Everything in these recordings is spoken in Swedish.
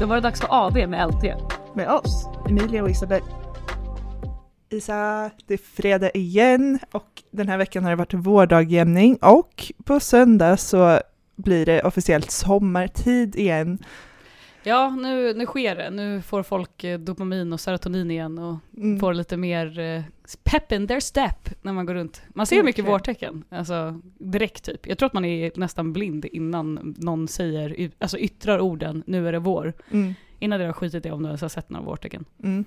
Då var det dags för AV med LT. Med oss, Emilia och Isabel. Isa, det är fredag igen och den här veckan har det varit vårdagjämning och på söndag så blir det officiellt sommartid igen. Ja, nu, nu sker det. Nu får folk eh, dopamin och serotonin igen och Mm. får lite mer eh, pep in their step när man går runt. Man ser mycket Verkligen. vårtecken, alltså direkt typ. Jag tror att man är nästan blind innan någon säger, alltså yttrar orden nu är det vår. Mm. Innan det har skitit i om du ens har sett några vårtecken. Mm.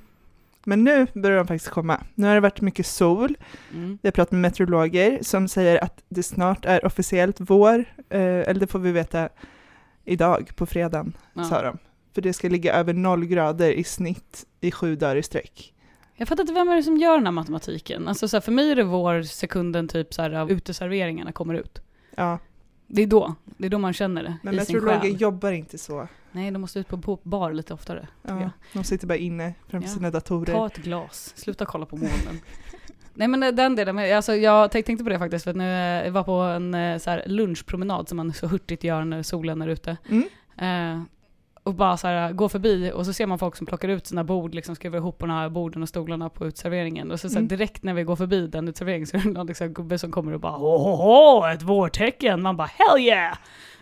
Men nu börjar de faktiskt komma. Nu har det varit mycket sol. Mm. Vi har pratat med meteorologer som säger att det snart är officiellt vår, eh, eller det får vi veta idag på fredagen, sa Ja. de. För det ska ligga över noll grader i snitt i sju dagar i sträck. Jag fattar inte vem är det som gör den här matematiken. Alltså så här, för mig är det vår sekunden typ så här, av uteserveringarna kommer ut. Ja, Det är då. Det är då man känner det men i sin meteorologer själ. jobbar inte så. Nej, de måste ut på, bar lite oftare. Ja, jag. de sitter bara inne framför Ja. sina datorer. Ta ett glas, sluta kolla på molnen. Nej men den delen, alltså jag tänk- tänkte på det faktiskt för att nu eh, jag var på en eh, så här lunchpromenad som man så hurtigt gör när solen är ute. Mm. Eh, och bara så här gå förbi och så ser man folk som plockar ut sina bord, liksom skruvar ihop de här borden och stolarna på utserveringen. Och så, så här, Mm. direkt när vi går förbi den utserveringen så är det någon liksom, gubbe som kommer och bara åh, ett vårtecken! Man bara hell yeah!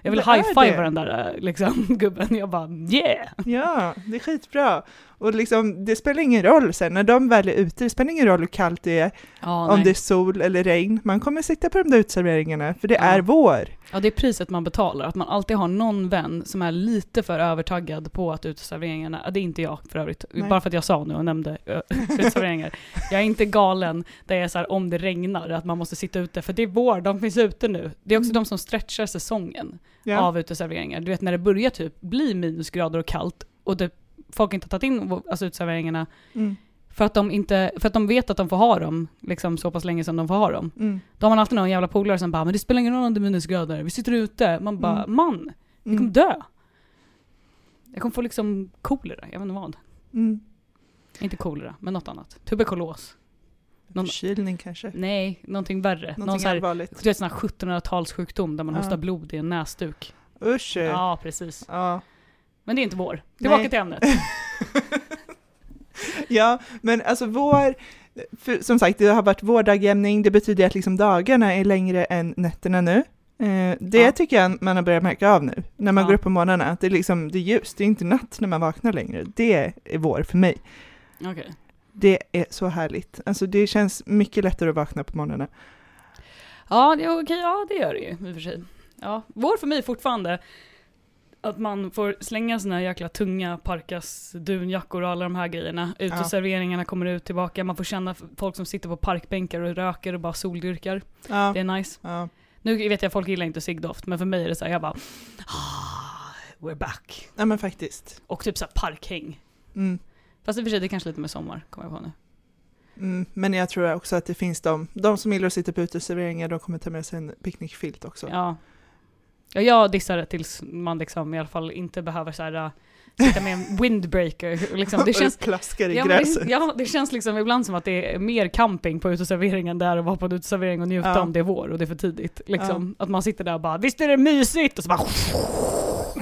Jag vill det. den där eh, liksom, gubben. Jag bara yeah! Ja, det är skitbra. Och liksom, det spelar ingen roll sen, när de väl är ute, det spelar ingen roll hur kallt det är, Ja, om nej. det är sol eller regn. Man kommer sitta på de där uteserveringarna, för det Ja. är vår. Ja, det är priset man betalar. Att man alltid har någon vän som är lite för övertaggad på att uteserveringarna, det är inte jag för övrigt, Nej. bara för att jag sa nu och nämnde ö, uteserveringar. Jag är inte galen där jag är så här, om det regnar, att man måste sitta ute, för det är vår, de finns ute nu. Det är också Mm. de som stretchar säsongen Ja. av uteserveringar. Du vet när det börjar typ bli minusgrader och kallt och det, folk inte har tagit in alltså, uteserveringarna Mm. för att, de inte, för att de vet att de får ha dem liksom, så pass länge som de får ha dem. Mm. Då har man alltid någon jävla polare som bara, men det spelar ingen roll om det är minusgrader, vi sitter ute. Man bara, Mm. man, jag kommer Mm. dö. Jag kommer få liksom kolera, jag vet inte vad. Mm. Inte kolera, men något annat. Tuberkulos. Någon- Förkylning kanske. Nej, någonting värre. Någon Någonting sån här, allvarligt. du vet sån här 1700-talssjukdom där man Ja. hostar blod i en näsduk. Usch. Ja. Precis. Ja. Men det är inte vår. Tillbaka Nej. till ämnet. ja, men alltså vår, för, som sagt det har varit vårdagjämning, det betyder att liksom dagarna är längre än nätterna nu. Eh, det Ja. tycker jag man har börjat märka av nu, när man Ja. går upp på morgnarna, att det är, liksom, det är ljust, det är inte natt när man vaknar längre. Det är vår för mig. Okej. Det är så härligt. Alltså det känns mycket lättare att vakna på morgnarna. Ja, det, okej, ja, det gör det ju i och för sig. Ja, vår för mig fortfarande att man får slänga sina jäkla tunga parkas dunjackor och alla de här grejerna. Uteserveringarna kommer ut tillbaka, man får känna folk som sitter på parkbänkar och röker och bara soldyrkar. Ja. Det är nice. Ja. Nu vet jag folk gillar inte ciggdoft, men för mig är det så här, jag bara ah, we're back. ja, men faktiskt. Och typ så parkhäng. Mm. Fast i och för sig, det är kanske lite med sommar, kommer jag på nu. Mm. Men jag tror också att det finns de, de som gillar att sitta på uteserveringar, de kommer ta med sig en picknickfilt också. Ja. ja, jag dissar det tills man liksom i alla fall inte behöver så här, äh, sitta med en windbreaker. Liksom. Det känns, och plaskar i ja, gräset. det, ja, det känns liksom ibland som att det är mer camping på uteserveringen där att vara på en uteservering och njuta Ja. om det är vår och det är för tidigt. Liksom. Att man sitter där och bara ”Visst är det mysigt?” och så bara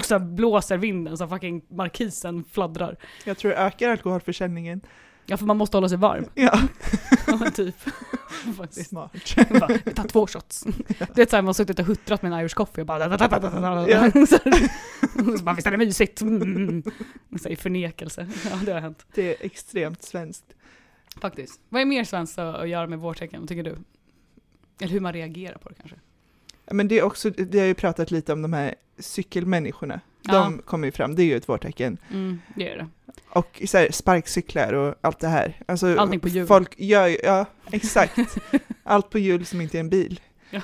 så här blåser vinden så fucking markisen fladdrar. Jag tror det ökar alkoholförsäljningen. Ja, för man måste hålla sig varm. Ja, Ja, typ. Faktiskt. smart. Bara, Vi tar två shots. Du vet såhär, man har suttit och huttrat med en Irish coffee och bara... Ja. Så, så bara, visst är det mysigt? Mm. Så I förnekelse. Ja, det har hänt. Det är extremt svenskt. Faktiskt. Vad är mer svenskt att göra med vårtecken, tycker du? Eller hur man reagerar på det kanske? Ja, Men det är också, vi har ju pratat lite om de här cykelmänniskorna. De kommer ju fram, det är ju ett vårtecken. Mm, det är det. Och så här, sparkcyklar och allt det här. Alltså, Allting på hjul. Folk gör ju, ja exakt. Allt på hjul som inte är en bil. Ja.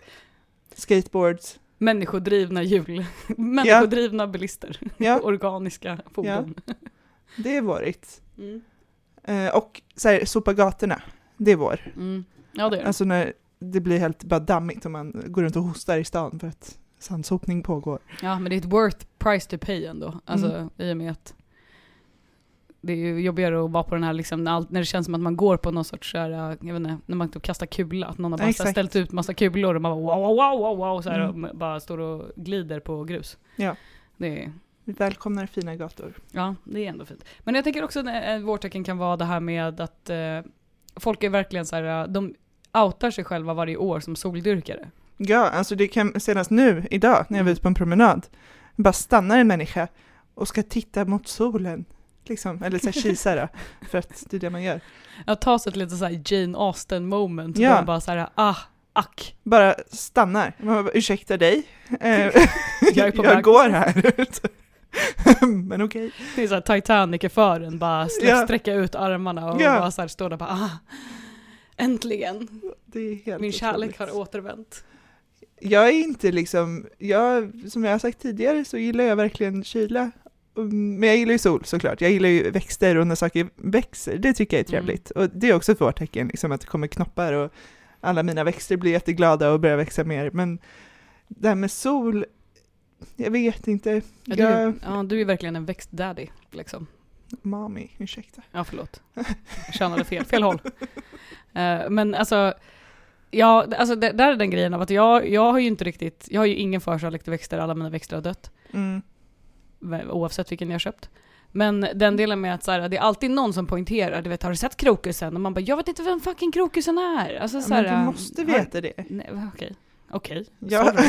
Skateboards. Människodrivna hjul. Människodrivna bilister. Ja, Organiska fordon. det är vårigt. Mm. Eh, och så här, sopa gatorna, det är vår. Mm. Ja, det är det. Alltså när det blir helt bara dammigt och man går runt och hostar i stan för att sandsopning pågår. Ja, men det är ett worth price to pay ändå. Alltså Mm. i och med att det är ju jobbigare att vara på den här liksom, när, det känns som att man går på någon sorts så här, jag vet inte, när man typ kastar kula, att någon har bara exakt. ställt ut massa kulor och man bara wow, wow, wow, wow, så här, Mm. och bara står och glider på grus. Ja. Det är, Vi välkomnar fina gator. Ja, det är ändå fint. Men jag tänker också att ett vårtecken kan vara det här med att eh, folk är verkligen så här, de outar sig själva varje år som soldyrkare. Ja, alltså det kan senast nu, idag, när jag var ute på en promenad, bara stannar en människa och ska titta mot solen. Liksom, eller så kisa då, för att det är det man gör. Ja, ta sig ett litet så Jane Austen moment. Ja. Ja. Bara så här, ah, ack. Bara stannar. Man bara, ursäkta dig, eh, Jag jag går här. Men okej. Det är så här Titanic i fören, bara slä- Ja. sträcka ut armarna och Ja. bara så här stå där bara, ah, äntligen. Min kärlek otroligt. har återvänt. Jag är inte liksom, jag, som jag har sagt tidigare så gillar jag verkligen kyla. Mm, Men jag gillar ju sol såklart. Jag gillar ju växter och när saker växer. Det tycker jag är Mm. trevligt. Och det är också ett vårtecken, liksom att det kommer knoppar och alla mina växter blir jätteglada och börjar växa mer. Men det här med sol, jag vet inte. Ja, du, Jag, ja, du är verkligen en växtdaddy, liksom. Mami, ursäkta. Ja, förlåt. Jag könade fel, fel håll. Eh, men alltså, ja, alltså det, där är den grejen av att jag, jag har ju inte riktigt, jag har ju ingen förkärlek till växter, alla mina växter har dött. Mm. oavsett vilken jag har köpt. Men den delen med att så här, det är alltid någon som poängterar, du vet har du sett krokusen? Och man bara, jag vet inte vem fucking krokusen är. Alltså, så här, Men du måste har- veta det. Nej, Okej, okej. Ja.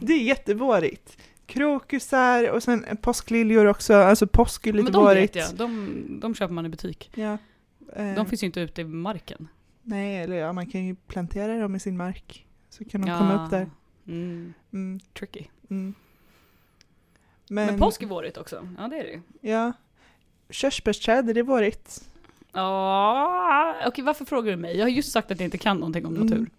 Det är jättevårigt. Krokusar och sen påskliljor också, alltså påsk är lite Men de vårigt. jag, de, de köper man i butik. Ja. Eh, De finns ju inte ute i marken. Nej, eller ja, man kan ju plantera dem i sin mark. Så kan de komma upp där. Mm, Mm, tricky. mm. Men, Men, påsk är vårigt också. Ja, det är det ju. Ja. Körsbärsträd, är det vårigt? Ja, okej varför frågar du mig? Jag har just sagt att jag inte kan någonting om natur.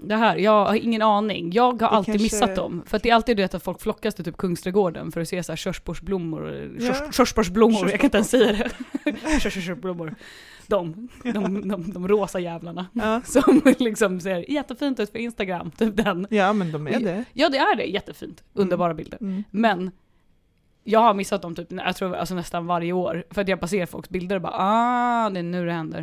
Mm. Det här, jag har ingen aning. Jag har Det alltid kanske- missat dem. För det är alltid det att folk flockas till typ Kungsträdgården för att se så här körsbärsblommor. Ja. Körs, körsbärsblommor, jag kan inte ens säga det. Körs- Körsbärsblommor. De, de, de, de rosa jävlarna. Ja. Som liksom ser jättefint ut för Instagram, typ den. ja, men de är det. Ja det är det, jättefint. Underbara bilder. Mm. Men jag har missat dem typ, jag tror alltså nästan varje år. För att jag ser folks bilder och bara ah, det är nu det händer.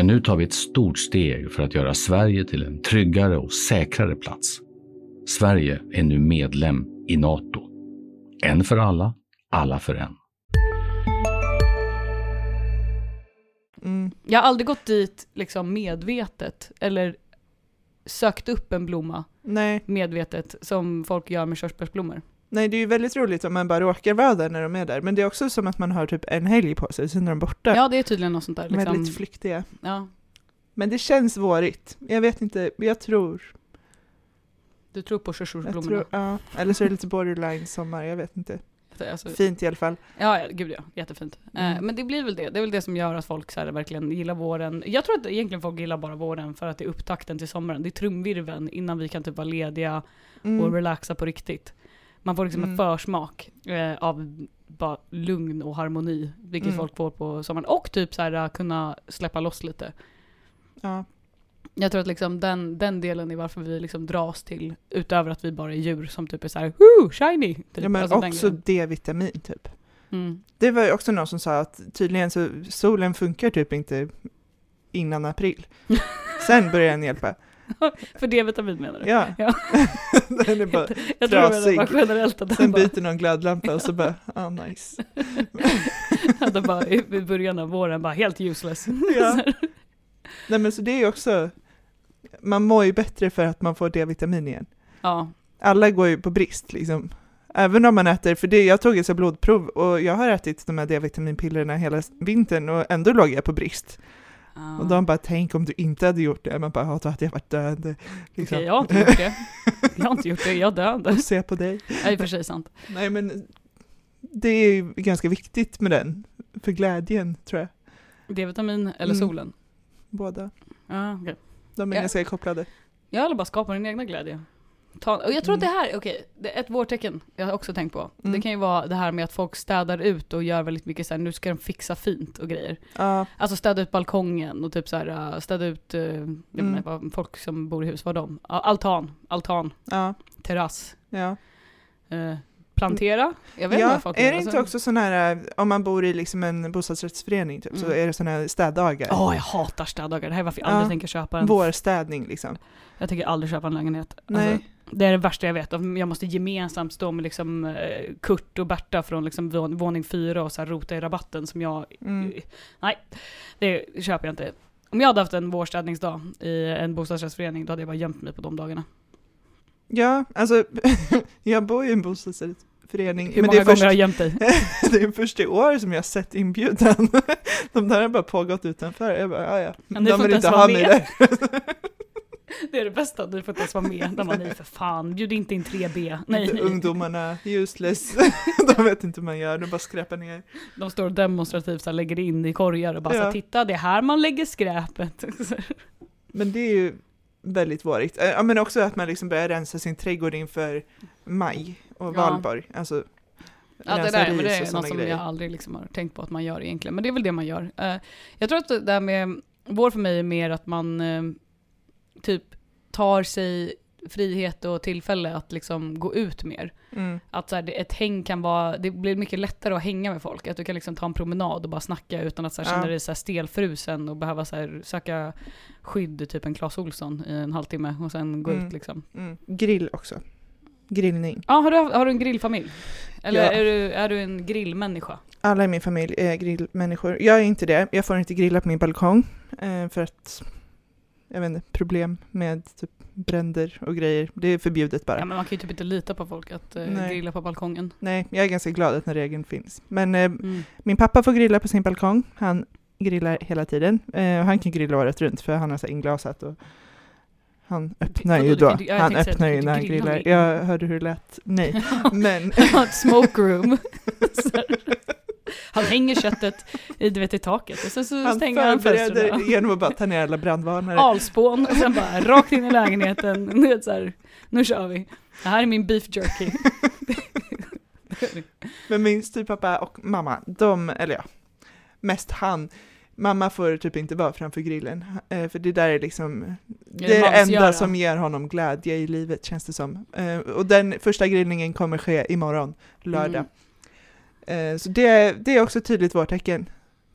Men nu tar vi ett stort steg för att göra Sverige till en tryggare och säkrare plats. Sverige är nu medlem i Nato. En för alla, alla för en. Mm. Jag har aldrig gått dit liksom medvetet, eller sökt upp en blomma Nej. medvetet, som folk gör med körsbärsblommor. Nej, det är ju väldigt roligt om man bara råkar vara där när de är där. Men det är också som att man har typ en helg på sig, sen är de borta. Ja, det är tydligen något sånt där. Liksom. Väldigt flyktiga. Ja, Men det känns vårigt. Jag vet inte, jag tror. du tror på körsbärsblommorna? ja. Eller så är det lite borderline sommar, jag vet inte. Alltså, Fint i alla fall. ja, ja, gud ja. Jättefint. Mm. Eh, men det blir väl det. Det är väl det som gör att folk så här, verkligen gillar våren. Jag tror att egentligen folk gillar bara våren för att det är upptakten till sommaren. Det är trumvirveln innan vi kan typ vara lediga och Mm. relaxa på riktigt. Man får liksom Mm. en försmak eh, av bara lugn och harmoni, vilket Mm. folk får på sommaren. Och typ så här kunna släppa loss lite. Ja. Jag tror att liksom den, den delen är varför vi liksom dras till, utöver att vi bara är djur som typ är så här, woo, shiny! Typ. ja, men Alltså också. D-vitamin typ. Mm. Det var ju också någon som sa att tydligen så solen funkar typ inte innan april. Sen börjar den hjälpa. För D-vitamin menar du? Ja. Ja. den är bara, Jag tror trasig. var generellt att den sen bara, byter någon glödlampa och så bara, ah nice. att den bara i början av våren bara helt useless. Ja. Nej men så det är ju också, man mår ju bättre för att man får D-vitamin igen. ja. Alla går ju på brist liksom. Även om man äter, för det, jag tog ett blodprov och jag har ätit de här D-vitaminpillerna hela vintern och ändå låg jag på brist. Och de bara, tänk om du inte hade gjort det. Man bara, då hade jag varit död. Liksom. Okej, jag har inte gjort det. Jag har inte gjort det, jag är död. och se på dig. Det är i och för sig sant. Nej men, det är ju ganska viktigt med den. För glädjen, tror jag. D-vitamin eller Mm. solen? Båda. Ja, okej. De är Ja. ganska kopplade. Jag vill bara skapa din egna glädje. Ta, och jag tror att det Mm. här, okej, det är ett vårtecken jag har också tänkt på. Mm. Det kan ju vara det här med att folk städar ut och gör väldigt mycket så här, nu ska de fixa fint och grejer. Ja, Alltså städa ut balkongen och typ så här, äh, städa ut, uh, jag Mm. menar, vad, folk som bor i hus, vad de? Ja, Altan, altan, ja, terrass, ja. eh, plantera. Jag vet inte ja folk är det inte Alltså- också sån här, eh, om man bor i liksom en bostadsrättsförening typ, så Mm. är det såna här städdagar? Åh, jag hatar städdagar. Det här är varför jag Ja. aldrig tänker köpa en. Vårstädning liksom. Jag tänker aldrig köpa en lägenhet. Nej. Alltså, det är det värsta jag vet. Jag måste gemensamt stå med liksom eh, Kurt och Berta från liksom vå- våning fyra och så här rota i rabatten som jag... Mm. Nej, det köper jag inte. Om jag hade haft en vårstädningsdag i en bostadsrättsförening, då hade jag bara gömt mig på de dagarna. Ja, alltså jag bor ju i en bostadsrättsförening. Hur men många det är, gånger först, har jag gömt dig? det är först i år som jag har sett inbjudan. De där har bara pågått utanför. Jag bara, ja ja, Men de vill inte ha mig där. Det är det bästa, du får inte ens vara med. De bara, nej för fan, bjud inte in 3B. Nej, Inte nej. Ungdomarna, useless. De vet inte hur man gör, de bara skräpar ner. De står demonstrativt så här, lägger in i korgar och bara så Ja. här, titta det är här man lägger skräpet. Men det är ju väldigt vårigt. Eh, men också att man liksom börjar rensa sin trädgård inför maj och Ja. valborg. Alltså, Ja det där, men det och är något som grejer. jag aldrig liksom har tänkt på att man gör egentligen. Men det är väl det man gör. Eh, jag tror att det där med vår för mig är mer att man eh, typ tar sig frihet och tillfälle att liksom gå ut mer. Mm. Att så här, ett häng kan vara, det blir mycket lättare att hänga med folk. Att du kan liksom ta en promenad och bara snacka utan att så här, Ja. känna dig så här stelfrusen och behöva så här, söka skydd, typ en Clas Ohlson i en halvtimme och sen gå Mm. ut liksom. Mm. Grill också. Grillning. Ja, har, du, har du en grillfamilj? Eller Ja. är, du, är du en grillmänniska? Alla i min familj är grillmänniskor. Jag är inte det. Jag får inte grilla på min balkong. Eh, för att, jag vet inte, problem med typ bränder och grejer. Det är förbjudet bara. Ja men man kan ju typ inte lita på folk att eh, grilla på balkongen. Nej, jag är ganska glad att den regeln finns. Men eh, Mm. min pappa får grilla på sin balkong. Han grillar hela tiden. Eh, och han kan grilla året runt för han har så inglasat och han öppnar ju då. Han öppnar ju när han grillar. Jag hörde hur det lät. Nej, men ett smoke room. Han hänger köttet i, du vet, i taket och sen så han stänger han fönstren. genom att bara ta ner alla brandvarnare. Alspån och sen bara rakt in i lägenheten. Nu, så här, nu kör vi. Det här är min beef jerky. Men min styvpappa och mamma, de, eller ja, mest han, mamma får typ inte vara framför grillen, eh, för det där är liksom, det är det enda som ger honom glädje i livet känns det som. Eh, Och den första grillningen kommer ske imorgon, lördag. Eh, Så det, det är också tydligt vårtecken.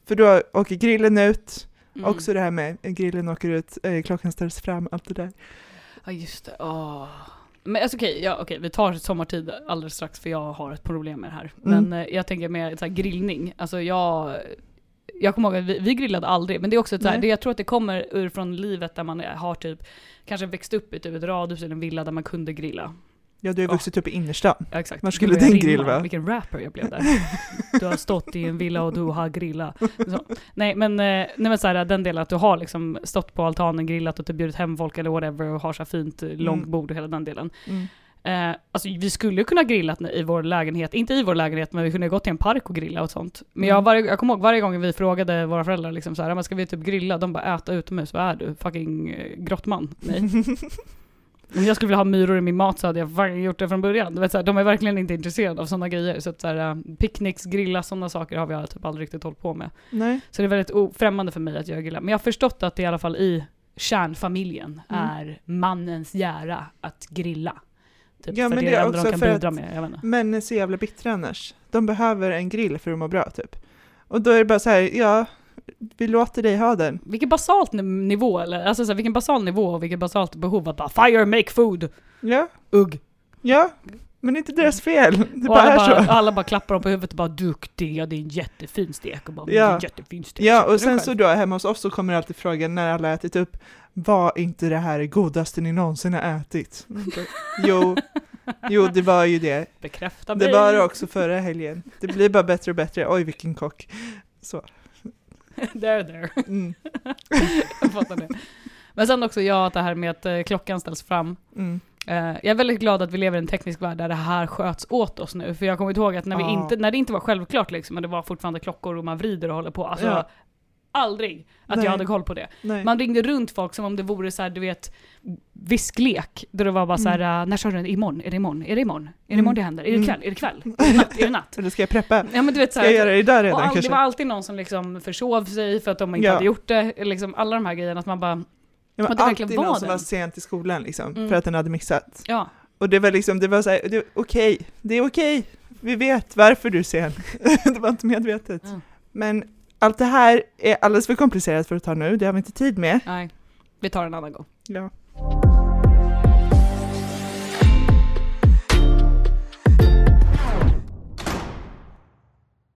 För då åker grillen ut, Mm. också det här med grillen åker ut, eh, klockan ställs fram, allt det där. Ja just det, åh. Men alltså okej, ja, okej, vi tar sommartid alldeles strax för jag har ett problem med det här. Mm. Men eh, jag tänker mer så här, grillning, alltså jag jag kommer ihåg att vi, vi grillade aldrig, men det är också så här, det, jag tror att det kommer ur från livet där man har typ, kanske växt upp i typ ett radhus eller en villa där man kunde grilla. Ja, du har vuxit upp i innerstan. Ja, exakt. Var skulle din grill vara? Vilken rapper jag blev där. Du har stått i en villa och du har grillat. Så. Nej men, eh, nej, men så här, den delen att du har liksom stått på altanen, grillat och typ bjudit hem folk eller whatever och har så här fint eh, långt Mm. och hela den delen. Mm. Eh, alltså vi skulle kunna grillat i vår lägenhet, inte i vår lägenhet men vi kunde gått till en park och grilla och sånt. Men jag, Mm. varje, jag kommer ihåg varje gång vi frågade våra föräldrar liksom så här, "Ja, men ska vi typ grilla? De bara äta utomhus, vad är du? Fucking eh, grottman? Nej. Om jag skulle vilja ha myror i min mat så hade jag gjort det från början. Du vet, så här, de är verkligen inte intresserade av sådana grejer. Så att så här, äh, picknicks, grilla, sådana saker har vi typ aldrig riktigt hållit på med. Nej. Så det är väldigt främmande för mig att göra grilla. Men jag har förstått att det i alla fall i kärnfamiljen Mm. är mannens jära att grilla. Typ, Ja, för men det är enda de också kan för bidra att- med. Jag vet inte. Män är så jävla bittra annars. De behöver en grill för att må bra typ. Och då är det bara så här, ja, vi låter dig ha den. Vilken basalt ni- nivå, eller alltså så här, vilken basal nivå och vilket basalt behov att bara fire, make food, Ja, ugg. ja, men det är inte deras fel. Det Och bara alla, är bara, så. alla bara klappar dem på huvudet och bara duktig, ja det är en jättefin stek. Och bara, Ja. ja. det är en jättefin stek. Ja, och sen så då hemma hos oss så kommer alltid frågan när alla har ätit upp, var inte det här det godaste ni någonsin har ätit? Jo, jo det var ju det. Bekräfta mig. Det var det också förra helgen. Det blir bara bättre och bättre. Oj, vilken kock. Så. there, there. Mm, Jag fattar det. Men sen också ja, att det här med att eh, klockan ställs fram. mm. Eh, jag är väldigt glad att vi lever i en teknisk värld där det här sköts åt oss nu. För jag kommer ihåg att när, vi inte, när det inte var självklart liksom, och det var fortfarande klockor och man vrider och håller på. Alltså, Ja. Aldrig att Nej. jag hade koll på det. Nej. Man ringde runt folk som om det vore så här, du vet, visklek. Där det var bara så här, Mm. äh, när kör du? Imorgon? Är det imorgon? Är det imorgon? Är det Mm. imorgon det händer? Är det Mm. ikväll? Är det kväll? Är det natt? Är det natt? Eller ska jag preppa? Ja men du vet så Ska jag här, göra det och redan all, det kanske? var alltid någon som liksom försov sig för att de inte Ja. hade gjort det. Liksom alla de här grejerna, att man bara, Ja, men det alltid någon som den. var sent i skolan liksom, Mm. för att den hade missat. ja. Och det var liksom, det var så här, det, okej, det är okej, vi vet varför du är sen. det var inte medvetet. Mm. Men allt det här är alldeles för komplicerat för att ta nu, det har vi inte tid med. Nej. Vi tar en annan gång. Ja.